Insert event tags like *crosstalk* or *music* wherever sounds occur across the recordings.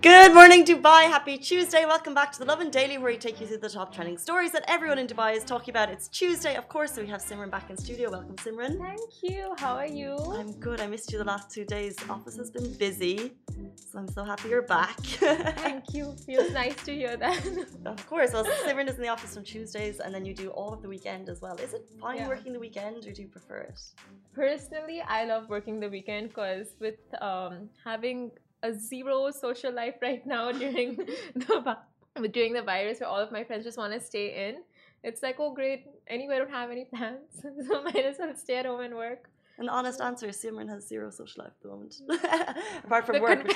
Good morning, Dubai. Happy Tuesday. Welcome back to the Lovin Daily, where we take you through the top trending stories that everyone in Dubai is talking about. It's Tuesday, of course, so we have Simran back in studio. Welcome, Simran. Thank you. How are you? I'm good. I missed you the last two days. Office has been busy, so I'm so happy you're back. *laughs* Thank you. Feels nice to hear that. *laughs* of course. Well, Simran is in the office on Tuesdays, and then you do all of the weekend as well. Is it fine yeah. working the weekend, or do you prefer it? Personally, I love working the weekend because with um, having a zero social life right now *laughs* during the during the virus where all of my friends just want to stay in. It's like, oh great, anyway, I don't have any plans, *laughs* so might as well stay at home and work. An honest answer is Simran has zero social life at the moment, *laughs* apart from the work.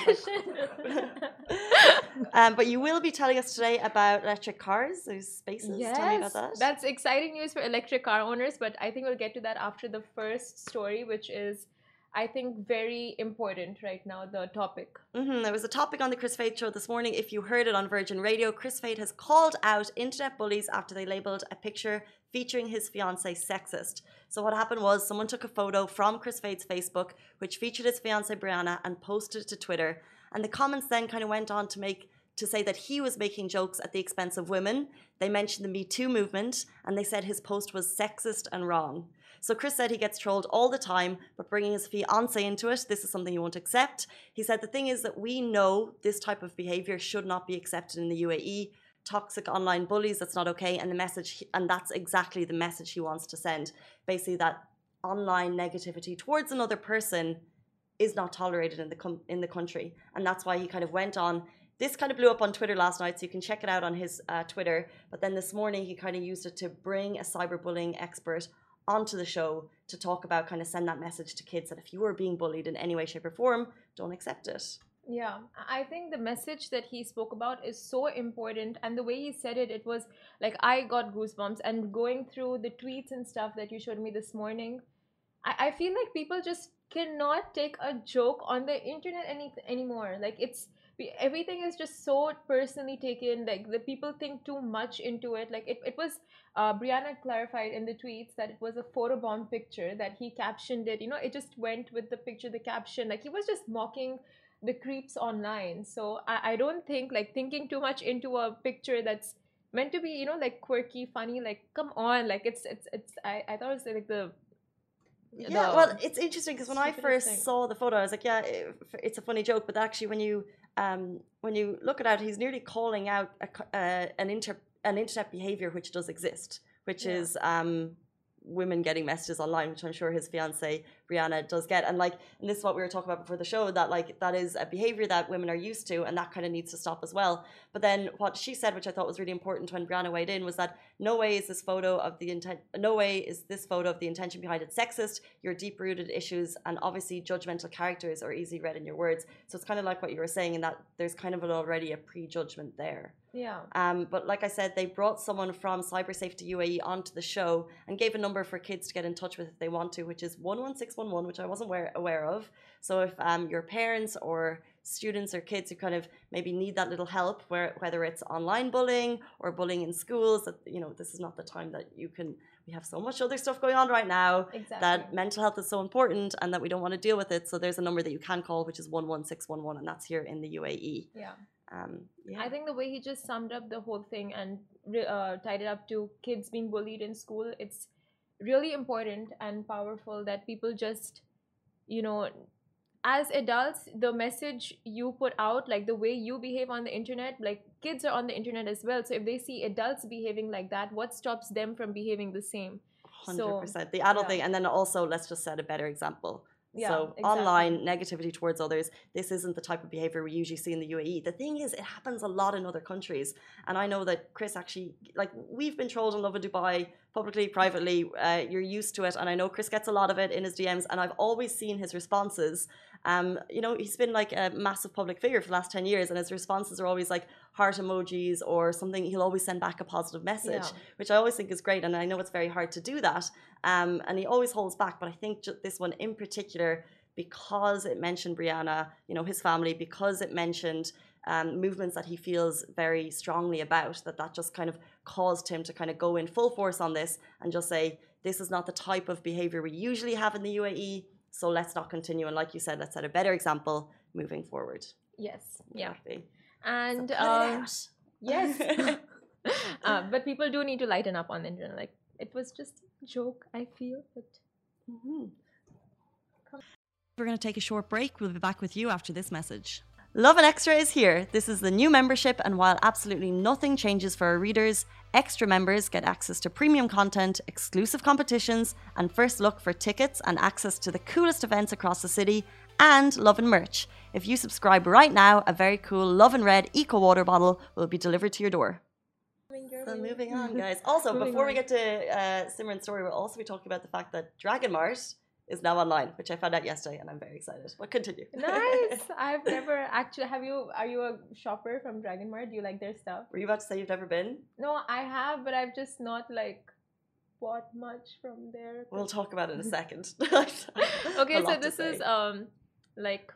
um, but you will be telling us today about electric cars, those spaces. Yes, Tell me about that. That's exciting news for electric car owners, but I think we'll get to that after the first story, which is I think, very important right now, the topic. Mm-hmm. There was a topic on the Kris Fade show this morning. If you heard it on Virgin Radio, Kris Fade has called out internet bullies after they labeled a picture featuring his fiancee sexist. So, what happened was someone took a photo from Kris Fade's Facebook, which featured his fiancee Brianna, and posted it to Twitter. And the comments then kind of went on to make to say that he was making jokes at the expense of women. They mentioned the Me Too movement and they said his post was sexist and wrong. So Kris said he gets trolled all the time, but bringing his fiance into it, this is something he won't accept. He said the thing is that we know this type of behavior should not be accepted in the UAE. Toxic online bullies, that's not okay. And the message, and that's exactly the message he wants to send. Basically, that online negativity towards another person is not tolerated in the in the country, and that's why he kind of went on. This kind of blew up on Twitter last night, so you can check it out on his uh, Twitter. But then this morning, he kind of used it to bring a cyberbullying expert onto the show to talk about kind of send that message to kids that if you are being bullied in any way, shape, or form, don't accept it. Yeah, I think the message that he spoke about is so important. And the way he said it, it was like I got goosebumps. And going through the tweets and stuff that you showed me this morning, I, I feel like people just cannot take a joke on the internet any anymore. Like it's everything is just so personally taken like the people think too much into it like it, it was uh, brianna clarified in the tweets that it was a photobomb picture that he captioned it you know it just went with the picture the caption like he was just mocking the creeps online so I, I don't think like thinking too much into a picture that's meant to be you know like quirky funny like come on like it's it's it's i, I thought it was like the yeah, well, it's interesting because when I first thing. saw the photo, I was like, yeah, it's a funny joke. But actually, when you um, when you look at it, he's nearly calling out a, uh, an inter an internet behavior which does exist, which yeah. is um, women getting messages online, which I'm sure his fiance Brianna does get. And like, and this is what we were talking about before the show that like that is a behavior that women are used to, and that kind of needs to stop as well. But then what she said, which I thought was really important when Brianna weighed in, was that no way is this photo of the intent, no way is this photo of the intention behind it sexist. Your deep rooted issues and obviously judgmental characters are easily read in your words. So it's kind of like what you were saying, in that there's kind of already a prejudgment there. Yeah. Um, but like I said, they brought someone from Cyber Safety UAE onto the show and gave a number for kids to get in touch with if they want to, which is 11611, which I wasn't aware, aware of. So if um, your parents or students or kids who kind of maybe need that little help, where, whether it's online bullying or bullying in schools, that you know this is not the time that you can. We have so much other stuff going on right now exactly. that mental health is so important and that we don't want to deal with it. So there's a number that you can call, which is one one six one one, and that's here in the UAE. Yeah. Um, yeah. I think the way he just summed up the whole thing and uh, tied it up to kids being bullied in school, it's really important and powerful that people just, you know, as adults, the message you put out, like the way you behave on the internet, like kids are on the internet as well. So if they see adults behaving like that, what stops them from behaving the same? 100%. So, the adult yeah. thing. And then also, let's just set a better example yeah, so exactly. online negativity towards others, this isn't the type of behavior we usually see in the UAE. The thing is, it happens a lot in other countries, and I know that Kris actually like we've been trolled in Lovin Dubai publicly, privately. Uh, you're used to it, and I know Kris gets a lot of it in his DMs, and I've always seen his responses. Um, you know, he's been like a massive public figure for the last 10 years, and his responses are always like heart emojis or something. He'll always send back a positive message, yeah. which I always think is great. And I know it's very hard to do that. Um, and he always holds back. But I think this one in particular, because it mentioned Brianna, you know, his family, because it mentioned um, movements that he feels very strongly about. That that just kind of caused him to kind of go in full force on this and just say this is not the type of behavior we usually have in the UAE. So let's not continue. And like you said, let's set a better example moving forward. Yes. Yeah. Exactly. And So um, yes. *laughs* *laughs* uh, but people do need to lighten up on the internet. Like it was just a joke, I feel. But Mhm. We're going to take a short break. We'll be back with you after this message. Lovin Extra is here. This is the new membership, and while absolutely nothing changes for our readers, extra members get access to premium content, exclusive competitions, and first look for tickets and access to the coolest events across the city, and Lovin merch. If you subscribe right now, a very cool Lovin Red Eco Water bottle will be delivered to your door. So moving on, *laughs* guys. Also, Moving before we get to uh, Simran's story, we'll also be talking about the fact that Dragon Mart is now online, which I found out yesterday, and I'm very excited. But continue. *laughs* nice. I've never actually. Have you? Are you a shopper from Dragon Mart? Do you like their stuff? Were you about to say you've never been? No, I have, but I've just not like bought much from there. We'll talk about it in a *laughs* second. *laughs* okay, A so this is um like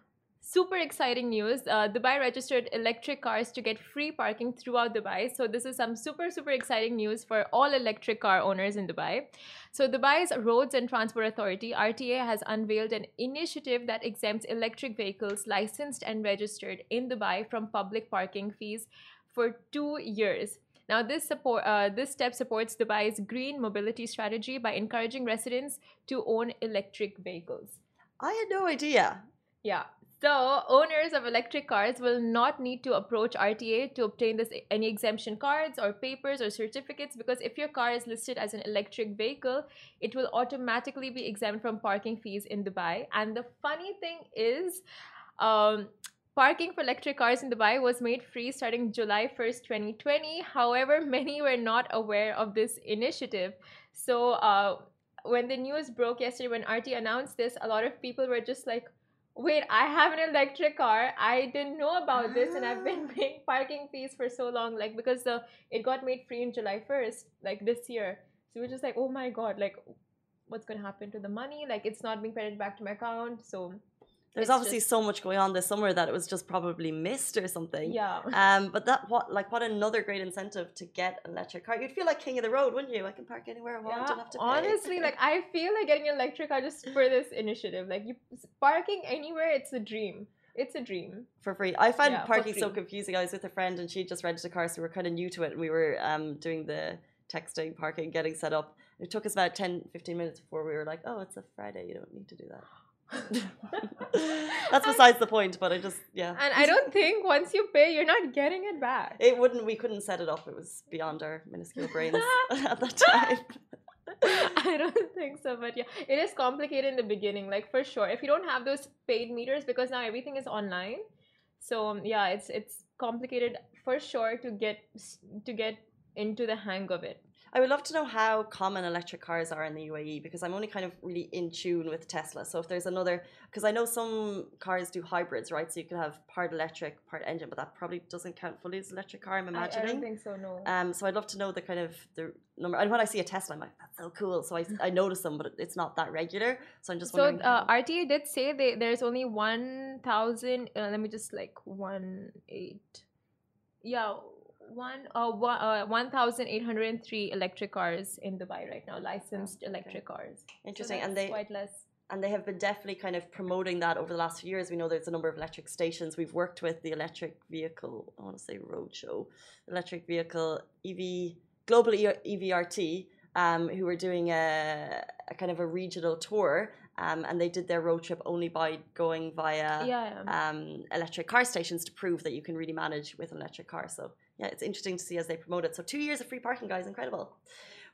super exciting news. Uh, Dubai registered electric cars to get free parking throughout Dubai. So this is some super super exciting news for all electric car owners in Dubai. So Dubai's Roads and Transport Authority (RTA) has unveiled an initiative that exempts electric vehicles licensed and registered in Dubai from public parking fees for two years. Now, this support uh, this step supports Dubai's green mobility strategy by encouraging residents to own electric vehicles. I had no idea. Yeah. So, owners of electric cars will not need to approach RTA to obtain this any exemption cards or papers or certificates because if your car is listed as an electric vehicle, it will automatically be exempt from parking fees in Dubai. And the funny thing is, um, parking for electric cars in Dubai was made free starting July 1st, 2020. However, *laughs* many were not aware of this initiative. So, uh, when the news broke yesterday, when RT announced this, a lot of people were just like, wait, I have an electric car. I didn't know about this, and I've been ah. *laughs* paying parking fees for so long, like because the it got made free in July first, like this year. So we're just like, oh my god, like what's gonna happen to the money? Like it's not being credited back to my account. So There's it's obviously just- so much going on this summer that it was just probably missed or something. yeah. Um, but that what like what another great incentive to get an electric car. You'd feel like king of the road, wouldn't you? I can park anywhere I want. Yeah, don't have to pay. honestly, like I feel like getting an electric car just for this initiative. Like you parking anywhere, it's a dream. It's a dream. for free. I find Yeah, parking so confusing. I was with a friend and she just rented a car, so we were kind of new to it. And we were um, doing the texting, parking, getting set up. It took us about 10, 15 minutes before we were like, oh, it's a Friday. You don't need to do that. *laughs* That's besides the point, but I just, yeah. And I don't think once you pay, you're not getting it back. It wouldn't, we couldn't set it up. It was beyond our minuscule brains *laughs* at that time. *laughs* I don't think so, but yeah, it is complicated in the beginning, like for sure. If you don't have those paid meters, because now everything is online, so um, yeah, it's it's complicated for sure to get to get into the hang of it. I would love to know how common electric cars are in the UAE because I'm only kind of really in tune with Tesla. So if there's another, because I know some cars do hybrids, right? So you can have part electric, part engine, but that probably doesn't count fully as electric car. I'm I, I don't imagining. think so. No. Um, so I'd love to know the kind of the number. And when I see a Tesla, I'm like, that's so cool. So I, *laughs* I notice them, but it's not that regular. So I'm just so wondering. uh, RTA did say they, there's only one thousand. Uh, let me just like one eight. Yeah, one uh one uh, one thousand eight hundred and three electric cars in Dubai right now, licensed okay. electric cars. So Interesting. and they quite less. and they have been definitely kind of promoting that over the last few years. We know there's a number of electric stations. We've worked with the electric vehicle, I want to say roadshow, electric vehicle EV global EVRT, um, who were doing a, a kind of a regional tour, um, and they did their road trip only by going via yeah. um, electric car stations to prove that you can really manage with an electric car. So yeah, it's interesting to see as they promote it. So two years of free parking, guys, incredible.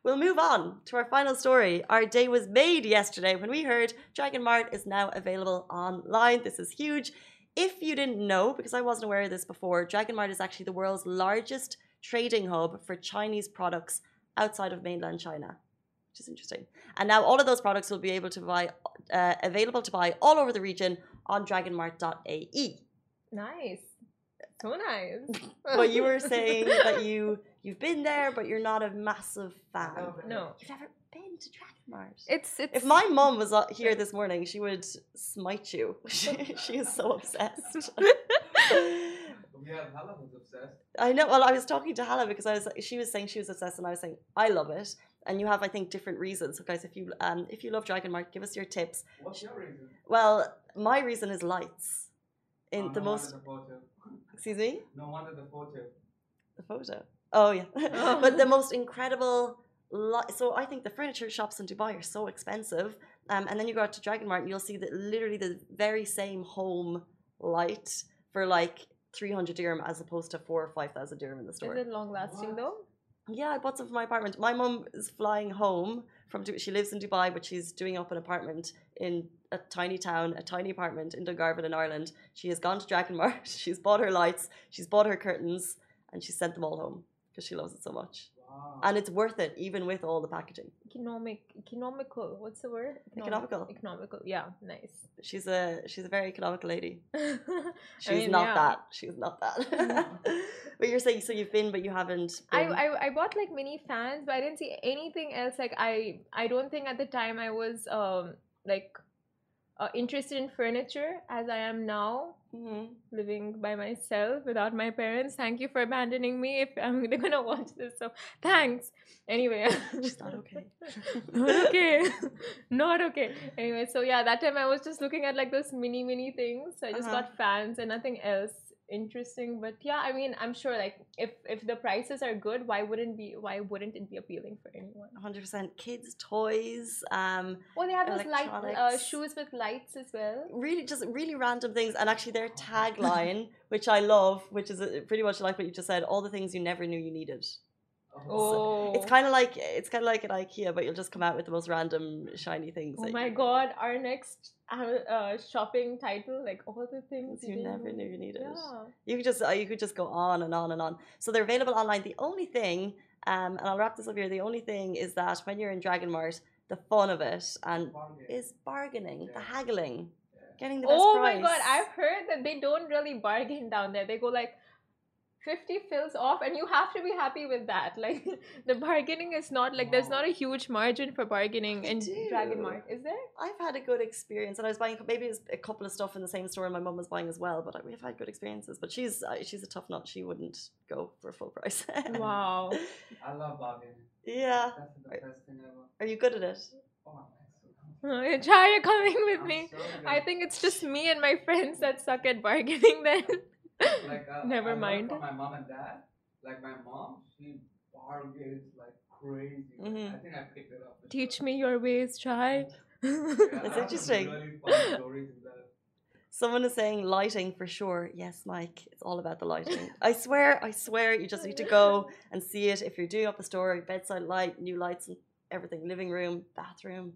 We'll move on to our final story. Our day was made yesterday when we heard Dragon Mart is now available online. This is huge. If you didn't know, because I wasn't aware of this before, Dragon Mart is actually the world's largest trading hub for Chinese products outside of mainland China, which is interesting. And now all of those products will be able to buy, uh, available to buy all over the region on dragonmart.ae. Nice. So nice. *laughs* But you were *laughs* saying that you you've been there, but you're not a massive fan. no. You've never been to Dragon Mart. It's it's If my mom was uh, here this morning, she would smite you. *laughs* She, she is so obsessed. Yeah, Hala was obsessed. I know. Well, I was talking to Hala because I was. She was saying she was obsessed, and I was saying I love it. And you have, I think, different reasons. So, guys, if you um if you love Dragon Mart, give us your tips. What's your reason? Well, my reason is lights. In Oh, the no most, the photo. *laughs* excuse me, No wonder the photo. the photo. Oh yeah, *laughs* but the most incredible. Li- so I think the furniture shops in Dubai are so expensive. Um, and then you go out to Dragon Mart and you'll see that literally the very same home light for like 300 dirham as opposed to four or 5,000 dirham in the store. Is it long lasting What? though? Yeah, I bought some for my apartment. My mom is flying home from. She lives in Dubai, but she's doing up an apartment in a tiny town, a tiny apartment in Dungarvan in Ireland. She has gone to Dragon Mart. *laughs* She's bought her lights. She's bought her curtains, and she sent them all home because she loves it so much. Wow. And it's worth it, even with all the packaging. Economic, economical. What's the word? Economic- Economical. Economical. Yeah, nice. She's a she's a very economical lady. *laughs* She's mean, not yeah. that. She's not that. *laughs* but you're saying so you've been, but you haven't. I, I I bought like mini fans, but I didn't see anything else. Like I I don't think at the time I was um like uh, interested in furniture as I am now, Mhm. living by myself without my parents. Thank you for abandoning me. If I'm they're *laughs* gonna watch this, so thanks. Anyway, She's *laughs* not okay. *laughs* not okay, not okay. Anyway, so yeah, that time I was just looking at like those mini mini things. So I just Uh-huh. got fans and nothing else interesting. But yeah, I mean, I'm sure like if if the prices are good, why wouldn't be why wouldn't it be appealing for anyone? 100% kids toys um Well, they have those light uh, shoes with lights as well. really just really random things and actually their tagline *laughs* which i love which is uh, pretty much like what you just said all the things you never knew you needed Oh, it's kind of like it's kind of like an ikea but you'll just come out with the most random shiny things oh my you- god, our next uh, uh, shopping title, like all the things you didn't never knew you needed Yeah. you could just uh, you could just go on and on and on so they're available online the only thing um and i'll wrap this up here the only thing is that when you're in dragon mart the fun of it and Bargain. is bargaining the haggling Yeah. getting the best Oh price my god, I've heard that they don't really bargain down there. They go like 50 fils off, and you have to be happy with that. Like, *laughs* the bargaining is not like there's not a huge margin for bargaining They in Dragon do. Mart, is there? I've had a good experience, and I was buying maybe was a couple of stuff in the same store and my mum was buying as well. But we've had good experiences. But she's uh, she's a tough nut. She wouldn't go for a full price. *laughs* Wow. I love bargaining. yeah. That's the best thing ever. Are you good at it? Oh, I'm. *laughs* Try you're coming with I'm me. so. I think it's just me and my friends that suck at bargaining then. *laughs* like uh, Never I mind. From my mom and dad, like my mom, she bargains like crazy. Mhm. I think I picked it up. Teach sure. me your ways, child. *laughs* Yeah, I It's have interesting. Really fun stories in that. Someone is saying lighting for sure. Yes, Mike. It's all about the lighting. I swear, I swear, you just need to go and see it. If you're doing up a story, bedside light, new lights and everything, living room, bathroom.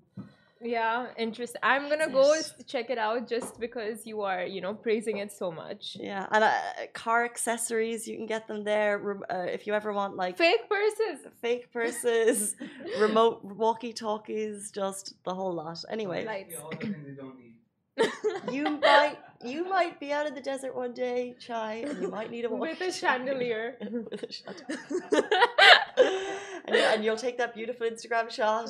Yeah, interesting. I'm gonna go Yes. s- check it out just because you are, you know, praising it so much. Yeah, and uh, car accessories, you can get them there. Uh, if you ever want like Fake purses. fake purses, *laughs* remote walkie talkies, just the whole lot. Anyway, Lights. Basically, all the things you don't need. *laughs* you might you might be out in the desert one day, Chai, and you might need a walkie *laughs* With a chandelier. With a chandelier. and, and you'll take that beautiful Instagram shot.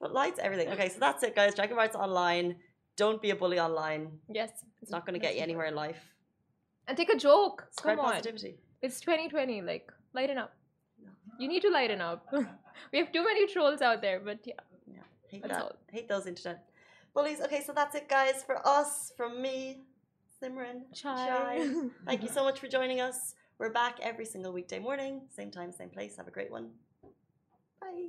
But lights, everything. Okay, so that's it, guys. Dragon Mart's online. Don't be a bully online. yes. It's not going to get you anywhere in life. And take a joke. Spread Come on. It's 2020. Like, lighten up. You need to lighten up. *laughs* we have too many trolls out there, but yeah. Yeah, hate That's that. all. Hate those internet bullies. Okay, so that's it, guys, for us, from me, Simran, Chai. *laughs* Thank you so much for joining us. We're back every single weekday morning, same time, same place. Have a great one. Bye.